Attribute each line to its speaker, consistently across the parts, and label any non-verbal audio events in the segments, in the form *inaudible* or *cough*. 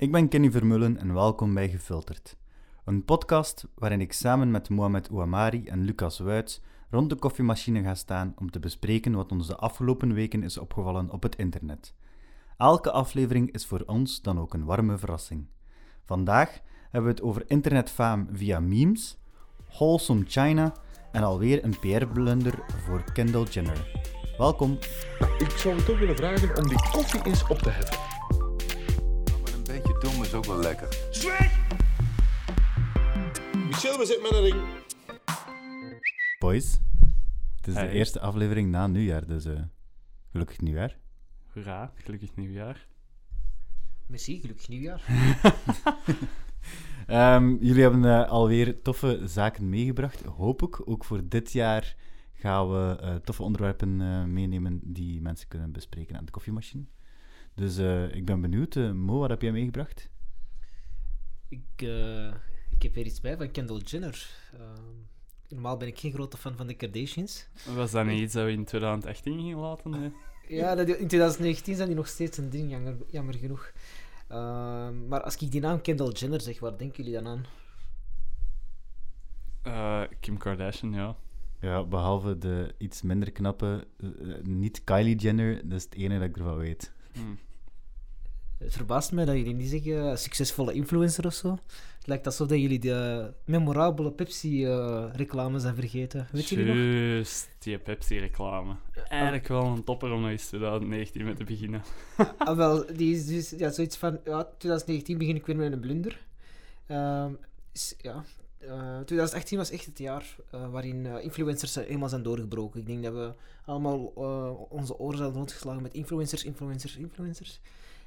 Speaker 1: Ik ben Kenny Vermullen en welkom bij Gefilterd. Een podcast waarin ik samen met Mohamed Ouamari en Lucas Wuits rond de koffiemachine ga staan om te bespreken wat ons de afgelopen weken is opgevallen op het internet. Elke aflevering is voor ons dan ook een warme verrassing. Vandaag hebben we het over internetfaam via memes, wholesome China en alweer een PR-blunder voor Kendall Jenner. Welkom.
Speaker 2: Ik zou het toch willen vragen om die koffie eens op te heffen.
Speaker 3: Is ook wel lekker.
Speaker 4: Michel, we zitten met een ring.
Speaker 1: Boys, het is de
Speaker 5: Hey.
Speaker 1: eerste aflevering na nieuwjaar, dus eh, gelukkig nieuwjaar.
Speaker 5: Hoera, gelukkig nieuwjaar.
Speaker 6: Merci, gelukkig nieuwjaar. *laughs*
Speaker 1: Ehm, jullie hebben eh, alweer toffe zaken meegebracht. Hoop ik. Ook voor dit jaar gaan we eh, toffe onderwerpen eh, meenemen die mensen kunnen bespreken aan de koffiemachine. Dus eh, ik ben benieuwd. Eh, Mo, wat heb jij meegebracht?
Speaker 6: Ik, eh, ik heb weer iets bij van Kendall Jenner. Ehm, normaal ben ik geen grote fan van de Kardashians.
Speaker 5: Was dat niet iets dat we in 2018 gingen laten? hè? *laughs*
Speaker 6: Ja, dat, in 2019 zijn die nog steeds een ding, jammer, jammer genoeg. Ehm, maar als ik die naam Kendall Jenner zeg, waar denken jullie dan aan?
Speaker 5: Eh, Kim Kardashian, ja.
Speaker 1: Ja, behalve de iets minder knappe, eh, eh, niet Kylie Jenner, dat is het enige dat ik ervan weet.
Speaker 5: Hm.
Speaker 6: Het verbaast mij dat jullie niet zeggen eh, succesvolle influencer of zo. Het lijkt alsof dat jullie de memorabele Pepsi-reclame zijn vergeten. Weet jullie nog?
Speaker 5: Juist, die Pepsi-reclame. Eigenlijk wel een topper om nog eens 2019 mee te beginnen. *laughs*
Speaker 6: Ah, wel, die is dus ja, zoiets van, ja, 2019 begin ik weer met een blunder. Ehm, is, ja, eh, 2018 was echt het jaar eh, waarin eh, influencers eh, eenmaal zijn doorgebroken. Ik denk dat we allemaal eh, onze oren zijn rondgeslagen met influencers, influencers, influencers.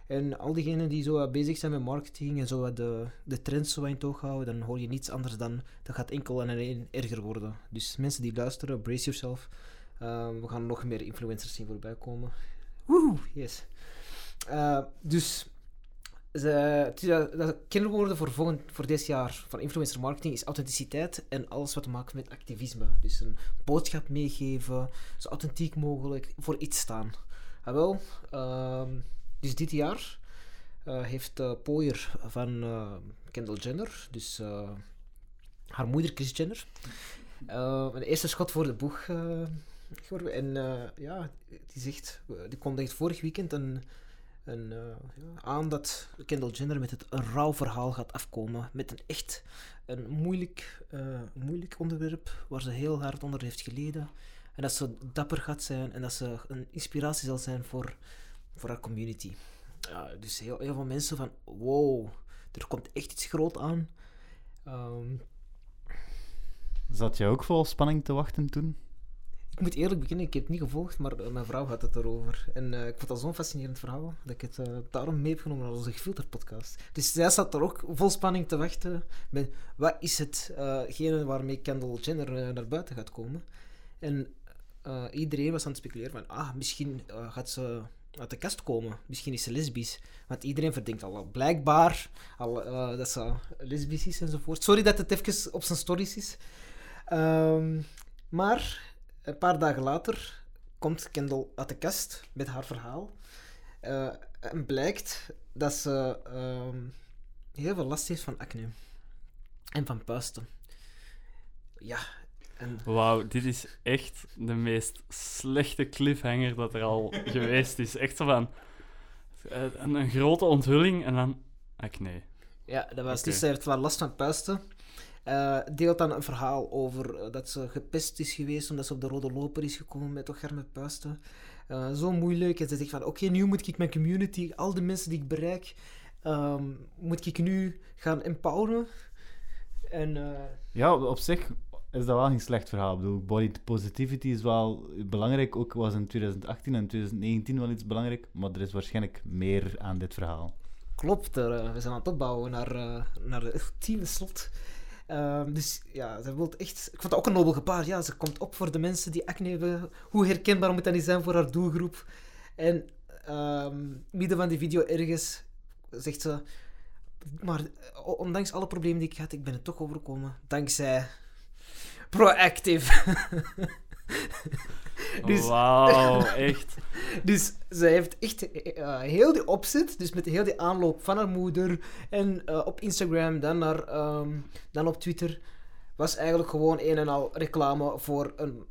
Speaker 6: En al diegenen die zo bezig zijn met marketing en zo de, de trends zo in toog houden, dan hoor je niets anders dan dat gaat enkel en alleen erger worden. Dus mensen die luisteren, brace yourself. Ehm, we gaan nog meer influencers zien voorbij komen. Woehoe, yes. Eh, dus ze, het eh, kernwoorden voor, volgend, voor dit jaar van influencer marketing is authenticiteit en alles wat te maken met activisme. Dus een boodschap meegeven, zo authentiek mogelijk voor iets staan. Ah, wel, ehm, dus dit jaar eh, heeft de pooier van eh, Kendall Jenner, dus eh, haar moeder Kris Jenner, eh, een eerste schot voor de boeg eh, geworden. En eh, ja, die zegt, die kondigt vorig weekend een, een, eh, ja, aan dat Kendall Jenner met het rauw verhaal gaat afkomen. Met een echt een moeilijk, eh, moeilijk onderwerp waar ze heel hard onder heeft geleden. En dat ze dapper gaat zijn en dat ze een inspiratie zal zijn voor, voor haar community. Dus heel, heel veel mensen van, wow, er komt echt iets groot aan. Ehm,
Speaker 1: Zat jij ook vol spanning te wachten toen?
Speaker 6: Ik moet eerlijk beginnen, ik heb het niet gevolgd, maar eh, mijn vrouw had het erover. En eh, ik vond dat zo'n fascinerend verhaal, dat ik het eh, daarom mee heb genomen naar onze gefilterd podcast. Dus zij zat er ook vol spanning te wachten met wat is hetgene waarmee Kendall Jenner naar buiten gaat komen. En iedereen was aan het speculeren van, ah, misschien gaat ze uit de kast komen. Misschien is ze lesbisch. Want iedereen verdenkt al blijkbaar al, eh, dat ze lesbisch is enzovoort. Sorry dat het even op zijn stories is. Ehm, maar een paar dagen later komt Kendall uit de kast met haar verhaal. Eh, en blijkt dat ze ehm, heel veel last heeft van acne. En van puisten. Ja, en
Speaker 5: Wauw, dit is echt de meest slechte cliffhanger dat er al *laughs* geweest is. Echt zo van... eh, Een, een grote onthulling en dan... Acne.
Speaker 6: Ja, dat was dus, ze heeft wel last van puisten. Eh, deelt dan een verhaal over eh, dat ze gepest is geweest omdat ze op de rode loper is gekomen met toch met puisten. Zo moeilijk. En ze zegt van, oké, nu moet ik mijn community, al de mensen die ik bereik, ehm, moet ik nu gaan empoweren. En
Speaker 1: Ja, op zich is dat wel geen slecht verhaal. Ik bedoel, body positivity is wel belangrijk. Ook was in 2018 en 2019 wel iets belangrijk. Maar er is waarschijnlijk meer aan dit verhaal.
Speaker 6: klopt, er, eh, we zijn aan het opbouwen naar, eh, naar de ultieme slot. Ehm, dus ja, ze wil echt... Ik vond dat ook een nobel gebaar. Ja, ze komt op voor de mensen die acne hebben. Hoe herkenbaar moet dat niet zijn voor haar doelgroep? En ehm, midden van die video ergens zegt ze... Maar o- ondanks alle problemen die ik had, ik ben er toch overgekomen. Dankzij Proactive. *laughs* Dus-
Speaker 5: Wauw, echt. *laughs*
Speaker 6: Dus zij heeft echt eh, heel die opzet, dus met heel die aanloop van haar moeder en eh, op Instagram, dan, naar, ehm, dan op Twitter, was eigenlijk gewoon een en al reclame voor een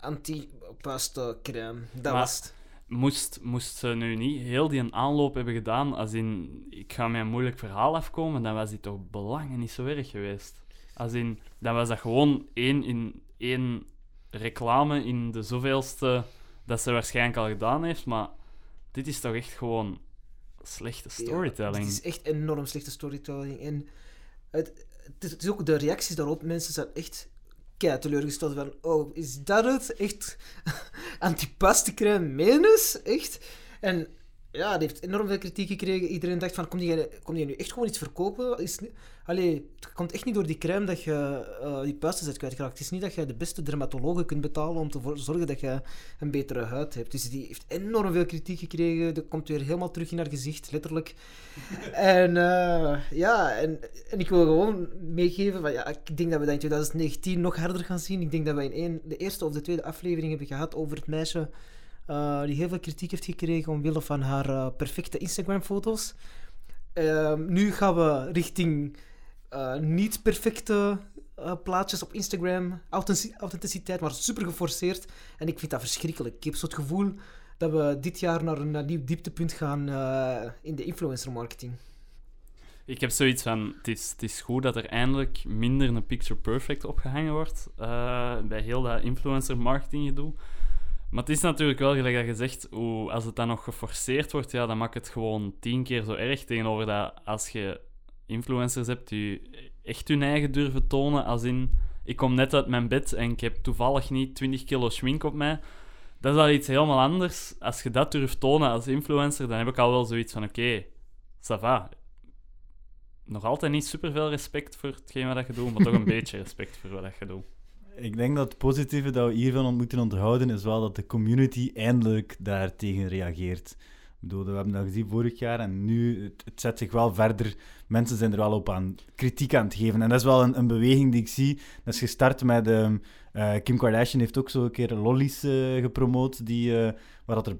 Speaker 6: anti-pasta-crème. Dat
Speaker 5: Maar-
Speaker 6: was het.
Speaker 5: Moest, moest ze nu niet heel die aanloop hebben gedaan, als in, ik ga met een moeilijk verhaal afkomen, dan was die toch belangen niet zo erg geweest. Als in, dan was dat gewoon één, in, één reclame in de zoveelste dat ze waarschijnlijk al gedaan heeft, maar dit is toch echt gewoon slechte storytelling.
Speaker 6: het is echt enorm slechte storytelling. En het, het is ook de reacties daarop. Mensen zijn echt kei teleurgesteld van... Oh, is dat het? Echt *laughs* antipastecrème menus? Echt? En ja, die heeft enorm veel kritiek gekregen. Iedereen dacht van, kom die nu echt gewoon iets verkopen? Is, allee, het komt echt niet door die crème dat je eh, die puisten zet kwijtgeraakt. Het is niet dat je de beste dermatologen kunt betalen om te zorgen dat je een betere huid hebt. Dus die heeft enorm veel kritiek gekregen. Dat komt weer helemaal terug in haar gezicht, letterlijk. *laughs* En eh, ja, en, en ik wil gewoon meegeven, van, ja, ik denk dat we dat in 2019 nog harder gaan zien. Ik denk dat we in één, de eerste of de tweede aflevering hebben gehad over het meisje eh, die heel veel kritiek heeft gekregen omwille van haar eh, perfecte Instagram-foto's. Ehm, nu gaan we richting eh, niet perfecte plaatjes op Instagram, Authentici- authenticiteit, maar super geforceerd. En ik vind dat verschrikkelijk. Ik heb zo het gevoel dat we dit jaar naar een nieuw dieptepunt gaan in de influencer marketing.
Speaker 5: Ik heb zoiets van, het is, het is goed dat er eindelijk minder een picture perfect opgehangen wordt bij heel dat influencer marketing gedoe. Maar het is natuurlijk wel, gelijk dat je zegt, hoe, als het dan nog geforceerd wordt, ja, dan maakt het gewoon tien keer zo erg tegenover dat als je influencers hebt die echt hun eigen durven tonen, als in, ik kom net uit mijn bed en ik heb toevallig niet 20 kilo schmink op mij. Dat is al iets helemaal anders. Als je dat durft tonen als influencer, dan heb ik al wel zoiets van, oké, ça va, nog altijd niet superveel respect voor hetgeen wat je doet, maar toch een *laughs* beetje respect voor wat je doet.
Speaker 1: Ik denk dat het positieve dat we hiervan moeten onthouden is wel dat de community eindelijk daartegen reageert. Ik bedoel, we hebben dat gezien vorig jaar en nu, het, het zet zich wel verder. Mensen zijn er wel op aan kritiek aan het geven. En dat is wel een, een beweging die ik zie. Dat is gestart met... ehm, eh, Kim Kardashian heeft ook zo een keer lollies eh, gepromoot, die, eh, waar dat er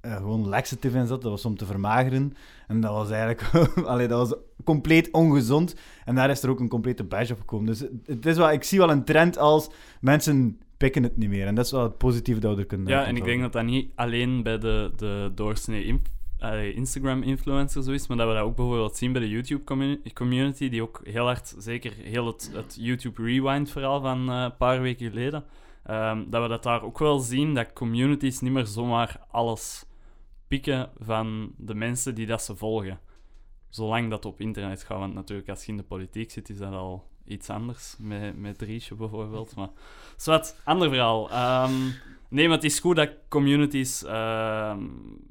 Speaker 1: eh, gewoon laxative in zat. Dat was om te vermageren. En dat was eigenlijk... *laughs* allee, dat was compleet ongezond. En daar is er ook een complete badge op gekomen. Dus het- is wel, ik zie wel een trend als mensen pikken het niet meer. En dat is wel het positieve dat we er kunnen
Speaker 5: Ja, en ik denk dat dat niet alleen bij de, de doorsnee Instagram-influencers zo is, maar dat we dat ook bijvoorbeeld zien bij de YouTube-community, die ook heel hard, zeker heel het, het YouTube Rewind-verhaal van eh, een paar weken geleden, ehm, dat we dat daar ook wel zien, dat communities niet meer zomaar alles pikken van de mensen die dat ze volgen. Zolang dat op internet gaat, want natuurlijk als je in de politiek zit, is dat al iets anders, met, met Driesje bijvoorbeeld, maar... Zwat, ander verhaal. Ehm, nee, maar het is goed dat communities ehm,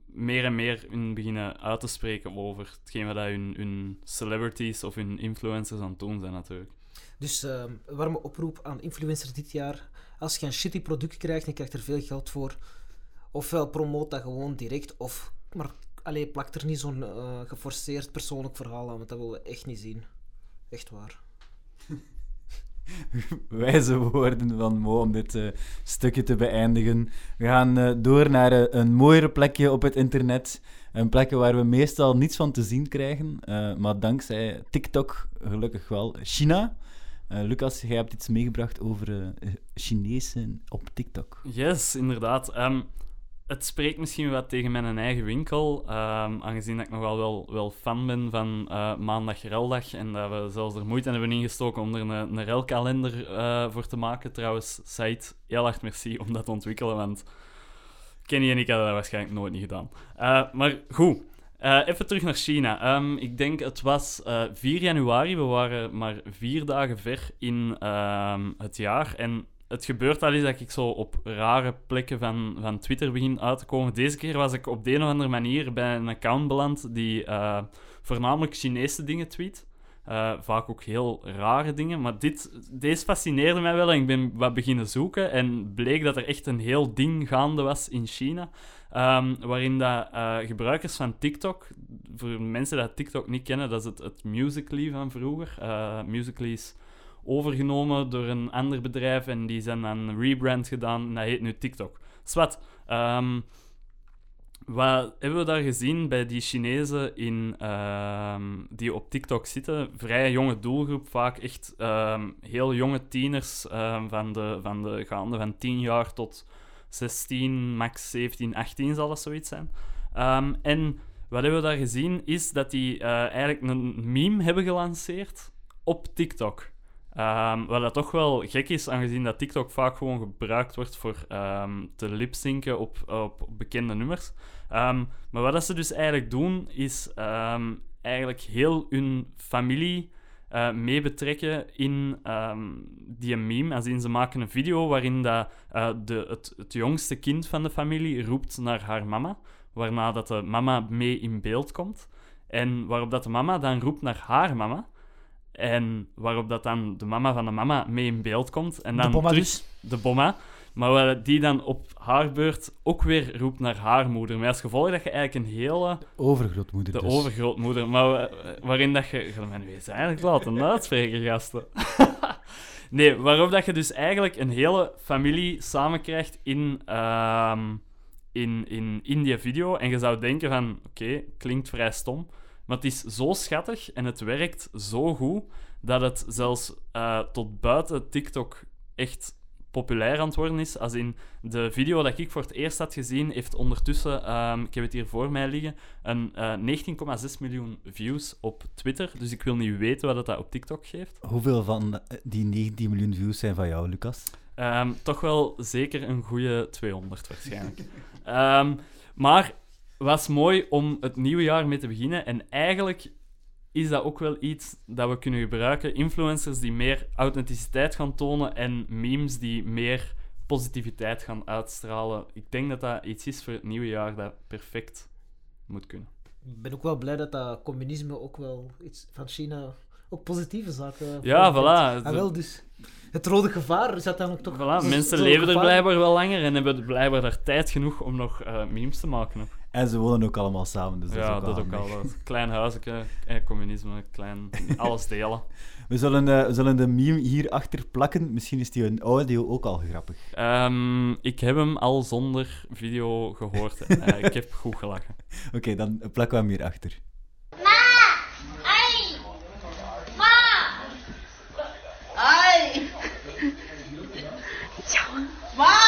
Speaker 5: meer en meer hun beginnen uit te spreken over hetgeen wat hun, hun celebrities of hun influencers aan het doen zijn, natuurlijk.
Speaker 6: Dus een warme oproep aan influencers dit jaar. Als je een shitty product krijgt en je krijgt er veel geld voor, ofwel promoot dat gewoon direct, of maar allee, plak er niet zo'n eh, geforceerd persoonlijk verhaal aan, want dat willen we echt niet zien. Echt waar. *laughs*
Speaker 1: wijze woorden van Mo om dit eh, stukje te beëindigen. We gaan eh, door naar een mooiere plekje op het internet. Een plekje waar we meestal niets van te zien krijgen, maar dankzij TikTok gelukkig wel. China. Eh, Lucas, jij hebt iets meegebracht over eh Chinezen op TikTok.
Speaker 5: Yes, inderdaad. Ehm, het spreekt misschien wat tegen mijn eigen winkel, ehm, aangezien dat ik nogal wel, wel fan ben van eh, maandag reldag en dat we zelfs er moeite hebben ingestoken om er een, een relkalender voor te maken. Trouwens, Said, heel hard merci om dat te ontwikkelen, want Kenny en ik hadden dat waarschijnlijk nooit niet gedaan. Maar goed, eh, even terug naar China. Ehm, ik denk het was eh 4 januari, we waren maar vier dagen ver in ehm, het jaar en het gebeurt al eens dat ik zo op rare plekken van, van Twitter begin uit te komen. Deze keer was ik op de een of andere manier bij een account beland die eh, voornamelijk Chinese dingen tweet. Eh, vaak ook heel rare dingen. Maar dit, deze fascineerde mij wel en ik ben wat beginnen zoeken. En bleek dat er echt een heel ding gaande was in China. ehm, waarin dat, eh, gebruikers van TikTok, voor mensen die TikTok niet kennen, dat is het, het Musical.ly van vroeger. Eh Musical.ly is overgenomen door een ander bedrijf en die zijn dan rebrand gedaan en dat heet nu TikTok. Zwat, ehm, wat hebben we daar gezien bij die Chinezen in, ehm, die op TikTok zitten? Vrij jonge doelgroep, vaak echt ehm, heel jonge tieners ehm, van, de, van de gaande van 10 jaar tot 16, max 17, 18 zal dat zoiets zijn. En wat hebben we daar gezien is dat die eh, eigenlijk een meme hebben gelanceerd op TikTok. Ehm, wat dat toch wel gek is, aangezien dat TikTok vaak gewoon gebruikt wordt voor ehm, te lipzinken op, op bekende nummers. Ehm, maar wat dat ze dus eigenlijk doen, is eigenlijk heel hun familie eh, mee betrekken in die meme. Als in ze maken een video waarin dat, eh, de, het, het jongste kind van de familie roept naar haar mama, waarna dat de mama mee in beeld komt. En waarop dat de mama dan roept naar haar mama. En waarop dat dan de mama van de mama mee in beeld komt. En dan
Speaker 6: de bomma dus.
Speaker 5: de bomma. Maar die dan op haar beurt ook weer roept naar haar moeder. Met als gevolg dat je eigenlijk een hele...
Speaker 1: Overgrootmoeder
Speaker 5: De
Speaker 1: dus.
Speaker 5: overgrootmoeder. Maar wa- waarin dat je... Gaat mij nu eens eigenlijk laten *laughs* uitspreken, gasten. *laughs* nee, waarop dat je dus eigenlijk een hele familie samenkrijgt in, ehm, in, in, in die video. En je zou denken van... Oké, klinkt vrij stom. Maar het is zo schattig en het werkt zo goed... Dat het zelfs eh, tot buiten TikTok echt populair aan het worden is. Als in de video dat ik voor het eerst had gezien, heeft ondertussen, ehm, ik heb het hier voor mij liggen, een eh, 19,6 miljoen views op Twitter. Dus ik wil niet weten wat het dat op TikTok geeft.
Speaker 1: Hoeveel van die 19 miljoen views zijn van jou, Lucas?
Speaker 5: Ehm, toch wel zeker een goede 200 waarschijnlijk. *laughs* Ehm, maar was mooi om het nieuwe jaar mee te beginnen. En eigenlijk is dat ook wel iets dat we kunnen gebruiken. Influencers die meer authenticiteit gaan tonen en memes die meer positiviteit gaan uitstralen. Ik denk dat dat iets is voor het nieuwe jaar dat perfect moet kunnen.
Speaker 6: Ik ben ook wel blij dat dat communisme ook wel iets van China ook positieve zaken.
Speaker 5: Ja, voilà.
Speaker 6: Ah, wel, dus het rode gevaar zat dan ook toch.
Speaker 5: Voilà, mensen leven er blijkbaar wel langer en hebben blijkbaar daar tijd genoeg om nog eh, memes te maken.
Speaker 1: En ze wonen ook allemaal samen, dus dat is
Speaker 5: ja,
Speaker 1: ook
Speaker 5: dat
Speaker 1: wel
Speaker 5: ook al. dat. Klein huisje, eh, communisme, klein, alles delen. *laughs*
Speaker 1: We zullen, eh, we zullen de meme hierachter plakken. Misschien is die een audio ook al grappig.
Speaker 5: Ehm, ik heb hem al zonder video gehoord. *laughs* Eh, ik heb goed gelachen.
Speaker 1: Oké, dan plakken we hem hierachter.
Speaker 7: Ai! Ma! *laughs* Ai! Ma!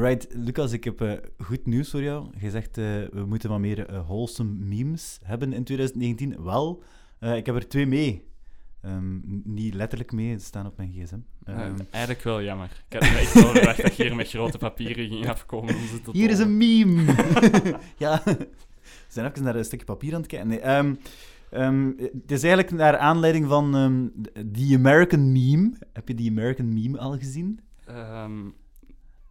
Speaker 1: Right, Lucas, ik heb eh, goed nieuws voor jou. Je zegt, eh, we moeten wat meer eh, wholesome memes hebben in 2019. Wel, ik heb er twee mee. Ehm, niet letterlijk mee, ze staan op mijn gsm.
Speaker 5: Eh,
Speaker 1: Ehm,
Speaker 5: eigenlijk wel jammer. Ik had echt wel verwacht dat je hier met grote papieren ging afkomen om ze te
Speaker 1: Hier is een meme! *laughs* ja, we zijn even naar een stukje papier aan het kijken. Nee, ehm, het is eigenlijk naar aanleiding van ehm The American Meme. Heb je The American Meme al gezien?
Speaker 5: Ehm,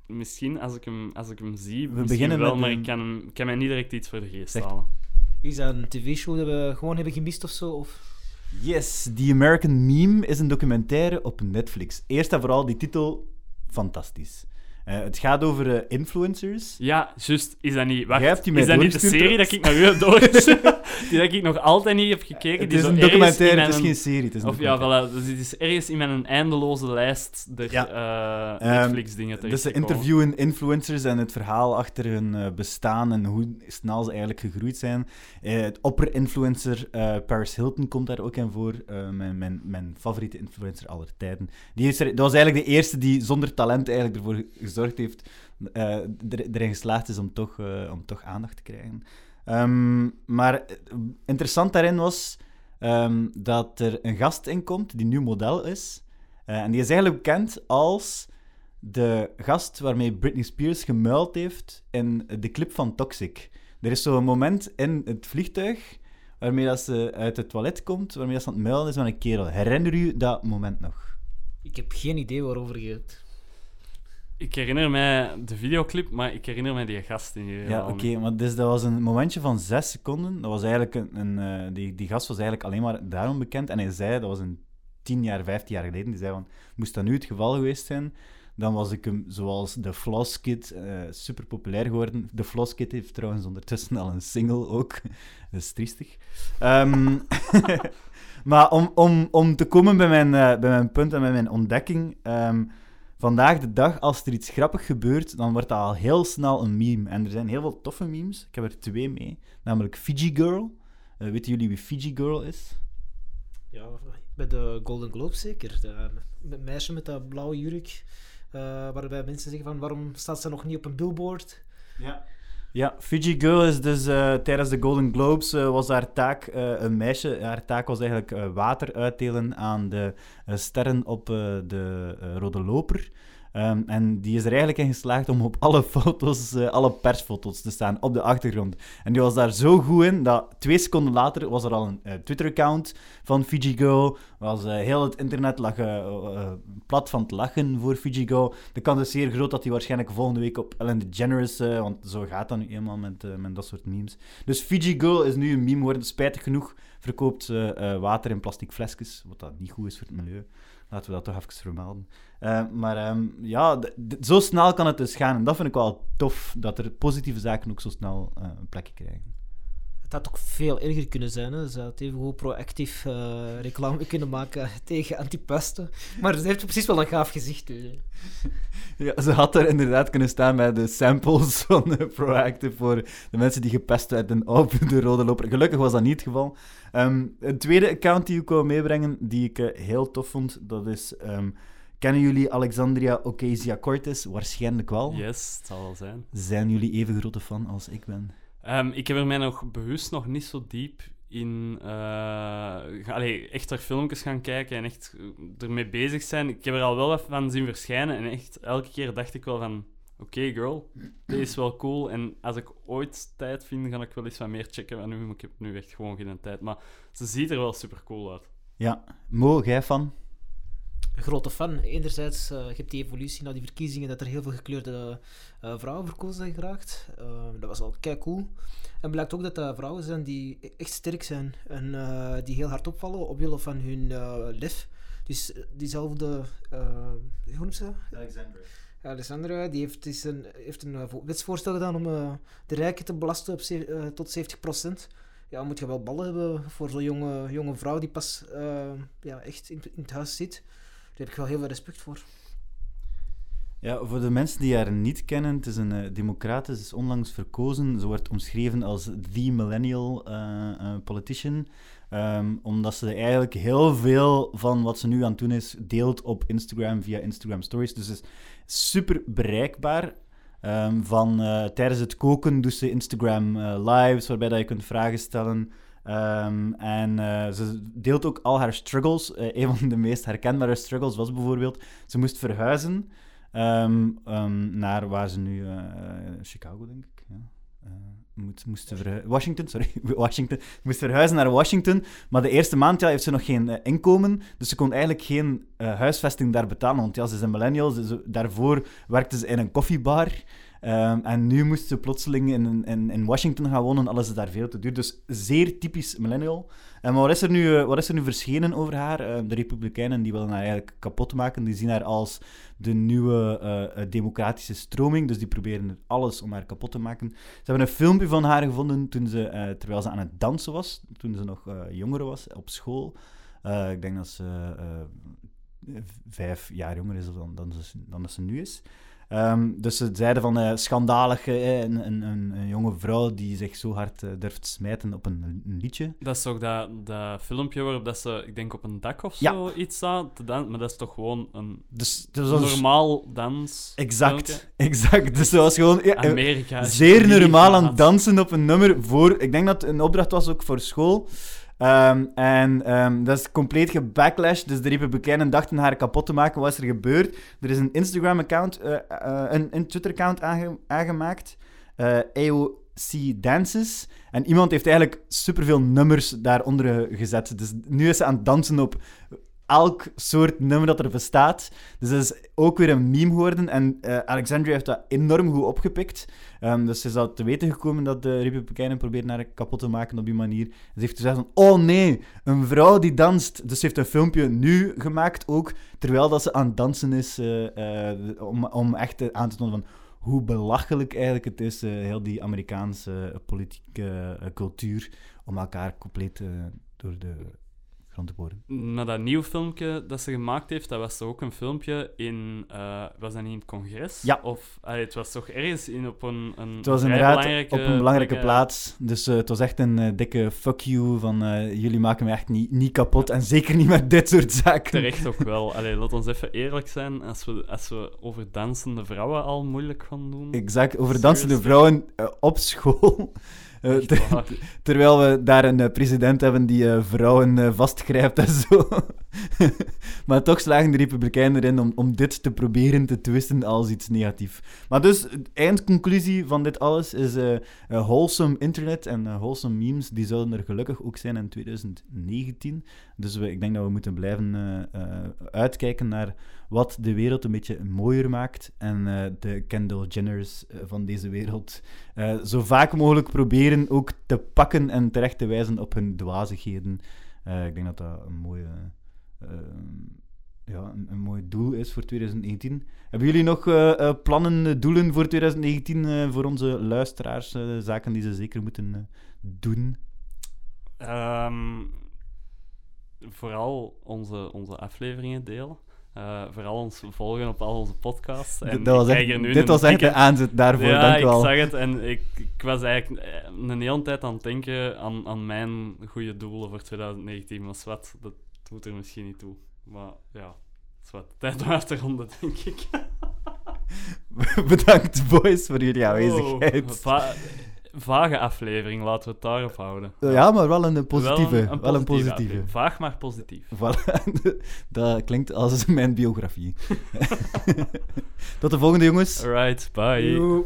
Speaker 5: misschien als ik hem, als ik hem zie,
Speaker 1: We
Speaker 5: misschien
Speaker 1: beginnen
Speaker 5: wel,
Speaker 1: met
Speaker 5: maar
Speaker 1: een-
Speaker 5: ik kan, hem, ik kan mij niet direct iets voor de geest halen.
Speaker 6: Is dat een tv-show dat we gewoon hebben gemist of zo? Of...
Speaker 1: Yes, The American Meme is een documentaire op Netflix. Eerst en vooral die titel, fantastisch. Eh, het gaat over eh, influencers.
Speaker 5: Ja, juist. Is dat niet... Wacht, is dat niet de serie dat ik naar u heb *laughs* doorgestuurd? *laughs* die dat ik nog altijd niet heb gekeken?
Speaker 1: Het is een documentaire, het is geen serie. Het is
Speaker 5: Of ja, voilà. Dus het is ergens in mijn eindeloze lijst der
Speaker 1: Ja.
Speaker 5: eh,
Speaker 1: Ehm,
Speaker 5: Netflix-dingen
Speaker 1: Dus ze interviewen influencers en het verhaal achter hun bestaan en hoe snel ze eigenlijk gegroeid zijn. Het opper-influencer Paris Hilton komt daar ook in voor. Mijn, mijn, mijn favoriete influencer aller tijden. Die is er, dat was eigenlijk de eerste die zonder talent eigenlijk ervoor gezorgd heeft, eh, er, erin geslaagd is om toch, eh, om toch aandacht te krijgen. Ehm, maar eh, interessant daarin was ehm, dat er een gast in komt die nu model is. En die is eigenlijk bekend als de gast waarmee Britney Spears gemuild heeft in de clip van Toxic. Er is zo'n moment in het vliegtuig waarmee dat ze uit het toilet komt, waarmee dat ze aan het muilen is met een kerel. Herinner u dat moment nog?
Speaker 6: Ik heb geen idee waarover je het.
Speaker 5: Ik herinner mij de videoclip, maar ik herinner mij die gast in ieder
Speaker 1: Ja, oké, maar dus dat was een momentje van zes seconden. Dat was eigenlijk een, een, eh, die, die gast was eigenlijk alleen maar daarom bekend. En hij zei, dat was een tien jaar, vijftien jaar geleden, die zei van, moest dat nu het geval geweest zijn, dan was ik hem zoals de Floss Kid eh, super populair geworden. De Floss Kid heeft trouwens ondertussen al een single ook. *laughs* Dat is triestig. Ehm, *laughs* maar om, om, om te komen bij mijn, eh, bij mijn punt en bij mijn ontdekking. ehm, vandaag de dag, als er iets grappig gebeurt, dan wordt dat al heel snel een meme. En er zijn heel veel toffe memes. Ik heb er twee mee. Namelijk Fiji Girl. Eh, weten jullie wie Fiji Girl is?
Speaker 6: Ja, bij de Golden Globe zeker. De, met meisje met dat blauwe jurk. eh, waarbij mensen zeggen van waarom staat ze nog niet op een billboard?
Speaker 1: Ja. Ja, Fiji Girl is dus eh, tijdens de Golden Globes eh, was haar taak eh, een meisje. Haar taak was eigenlijk water uitdelen aan de sterren op de Rode Loper. Ehm, en die is er eigenlijk in geslaagd om op alle foto's, eh, alle persfoto's te staan op de achtergrond. En die was daar zo goed in dat twee seconden later was er al een eh, Twitter-account van Fiji Girl. Was, eh, heel het internet lag plat van het lachen voor Fiji Girl. De kans is zeer groot dat hij waarschijnlijk volgende week op Ellen DeGeneres, want zo gaat dat nu eenmaal met, met dat soort memes. Dus Fiji Girl is nu een meme geworden. Spijtig genoeg verkoopt water in plastic flesjes, wat dat niet goed is voor het milieu. Laten we dat toch even vermelden. Eh, maar ehm, ja, zo snel kan het dus gaan. En dat vind ik wel tof, dat er positieve zaken ook zo snel eh, een plekje krijgen.
Speaker 6: Het had ook veel erger kunnen zijn. Hè. Ze had even goed proactief eh, reclame kunnen maken *laughs* tegen antipesten. Maar ze heeft precies wel een gaaf gezicht. Dus. *laughs*
Speaker 1: Ja, ze had er inderdaad kunnen staan bij de samples *laughs* van eh, Proactive voor de mensen die gepest werden op de rode loper. Gelukkig was dat niet het geval. Ehm, een tweede account die ik wou meebrengen, die ik eh, heel tof vond, dat is... ehm, kennen jullie Alexandria Ocasio-Cortez? Waarschijnlijk wel.
Speaker 5: Yes, het zal wel zijn.
Speaker 1: Zijn jullie even grote fan als ik ben?
Speaker 5: Ehm, ik heb er mij nog bewust nog niet zo diep in ga- allee, echt naar filmpjes gaan kijken en echt eh, ermee bezig zijn. Ik heb er al wel wat van zien verschijnen en echt elke keer dacht ik wel van oké girl, dit is wel cool en als ik ooit tijd vind, ga ik wel eens wat meer checken. Maar ik heb nu echt gewoon geen tijd, maar ze ziet er wel super cool uit.
Speaker 1: Ja. Mo, jij fan?
Speaker 6: Grote fan. Enerzijds, eh je hebt die evolutie na die verkiezingen dat er heel veel gekleurde eh, vrouwen verkozen zijn geraakt. Eh, dat was al kei cool. En blijkt ook dat dat vrouwen zijn die echt sterk zijn en die heel hard opvallen op willen van hun lef. Dus diezelfde, hoe noemt ze?
Speaker 1: Alexandra.
Speaker 6: Alessandra die heeft, is een, heeft een vo- wetsvoorstel gedaan om de rijken te belasten op tot 70%. Ja, moet je wel ballen hebben voor zo'n jonge, jonge vrouw die pas ja, echt in, in het huis zit. Daar heb ik wel heel veel respect voor.
Speaker 1: Ja, voor de mensen die haar niet kennen, het is een ze is onlangs verkozen. Ze wordt omschreven als the millennial eh, eh, politician, Ehm, omdat ze eigenlijk heel veel van wat ze nu aan het doen is, deelt op Instagram via Instagram Stories. Dus is super bereikbaar. Ehm, van, tijdens het koken doet ze Instagram lives, waarbij dat je kunt vragen stellen. Ehm, en eh, ze deelt ook al haar struggles. Eh, een van de meest herkenbare struggles was bijvoorbeeld, ze moest verhuizen ehm, ehm, naar waar ze nu... eh, Chicago, denk ik. Ja. Moet, moest verhu- Washington, sorry. *laughs* Washington. Moest verhuizen naar Washington. Maar de eerste maand ja, heeft ze nog geen inkomen. Dus ze kon eigenlijk geen huisvesting daar betalen. Want ja, ze is een millennial. Ze, ze- daarvoor werkte ze in een koffiebar. Ehm, en nu moest ze plotseling in, in, in Washington gaan wonen. Alles is daar veel te duur. Dus zeer typisch millennial. En wat is er nu, eh, wat is er nu verschenen over haar? Eh, de Republikeinen die willen haar eigenlijk kapot maken. Die zien haar als de nieuwe eh, eh, democratische stroming. Dus die proberen er alles om haar kapot te maken. Ze hebben een filmpje van haar gevonden toen ze, terwijl ze aan het dansen was. Toen ze nog jonger was op school. Ik denk dat ze vijf jaar jonger is dan, dan, dan dat ze nu is. Ehm, dus ze zeiden van eh, schandalig, eh, een, een, een, een jonge vrouw die zich zo hard eh, durft smijten op een, een liedje.
Speaker 5: Dat is toch dat, dat filmpje waarop dat ze, ik denk op een dak of
Speaker 1: Ja.
Speaker 5: zo iets staat dan, maar dat is toch gewoon een
Speaker 1: Dus dat was
Speaker 5: normaal dans.
Speaker 1: Exact, *laughs* exact. Dus ze was gewoon ja,
Speaker 5: Amerika. is
Speaker 1: zeer normaal aan het dansen op een nummer voor... Ik denk dat het een opdracht was ook voor school. Ehm, en ehm, dat is compleet gebacklash. Dus de Republikeinen dachten haar kapot te maken. Wat is er gebeurd? Er is een Instagram-account, eh, eh, een, een Twitter-account aange- aangemaakt. eh AOC Dances. En iemand heeft eigenlijk superveel nummers daaronder gezet. Dus nu is ze aan het dansen op elk soort nummer dat er bestaat. Dus dat is ook weer een meme geworden. En eh, Alexandria heeft dat enorm goed opgepikt. Ehm, dus ze is al te weten gekomen dat de Republikeinen proberen haar kapot te maken op die manier. En ze heeft gezegd van, oh nee, een vrouw die danst. Dus ze heeft een filmpje nu gemaakt ook, terwijl dat ze aan het dansen is, eh, eh, om, om echt aan te tonen van hoe belachelijk eigenlijk het is, heel die Amerikaanse politieke cultuur, om elkaar compleet door de
Speaker 5: Maar dat nieuw filmpje dat ze gemaakt heeft, dat was toch ook een filmpje in... eh, was dat niet in het congres?
Speaker 1: Ja.
Speaker 5: Of allee, het was toch ergens in, op een, een
Speaker 1: Het was inderdaad
Speaker 5: belangrijke
Speaker 1: op een belangrijke plaats. Dus eh, het was echt een eh, dikke fuck you van jullie maken me echt niet, niet kapot. En zeker niet met dit soort zaken.
Speaker 5: Terecht ook wel. *laughs* Allee, laat ons even eerlijk zijn. Als we, als we over dansende vrouwen al moeilijk gaan doen...
Speaker 1: Exact, over dansende vrouwen op school. Eh, ter- *laughs* terwijl we daar een eh, president hebben die eh, vrouwen vastgrijpt en zo. *laughs* maar toch slagen de Republikeinen erin om, om dit te proberen te twisten als iets negatiefs. Maar dus, de eindconclusie van dit alles is wholesome internet en wholesome memes, die zouden er gelukkig ook zijn in 2019. Dus we, ik denk dat we moeten blijven eh, eh, uitkijken naar wat de wereld een beetje mooier maakt en eh, de Kendall Jenners van deze wereld zo vaak mogelijk proberen ook te pakken en terecht te wijzen op hun dwazigheden. Ik denk dat dat een mooie, ja, een, een mooi doel is voor 2019. Hebben jullie nog plannen, doelen voor 2019 eh, voor onze luisteraars? zaken die ze zeker moeten doen?
Speaker 5: Ehm, vooral onze, onze afleveringen delen. Eh, vooral ons volgen op al onze podcasts. En
Speaker 1: dat was echt,
Speaker 5: nu
Speaker 1: dit
Speaker 5: een
Speaker 1: was echt
Speaker 5: dikke-
Speaker 1: de aanzet daarvoor,
Speaker 5: ja,
Speaker 1: dank
Speaker 5: ik
Speaker 1: wel.
Speaker 5: zag het en ik, ik was eigenlijk eh, een hele tijd aan het denken aan, aan mijn goede doelen voor 2019. Maar wat, dat doet er misschien niet toe. Maar ja, zwart. *laughs* Tijd om af te ronden, denk ik. *laughs*
Speaker 1: Bedankt, boys, voor jullie
Speaker 5: Oh,
Speaker 1: aanwezigheid.
Speaker 5: Vage aflevering, laten we het daarop houden.
Speaker 1: Ja, maar wel een positieve.
Speaker 5: Wel
Speaker 1: Wel een, positieve.
Speaker 5: Vaag, maar positief. *laughs*
Speaker 1: Voilà. Dat klinkt als mijn biografie. *laughs* Tot de volgende, jongens.
Speaker 5: Alright, bye.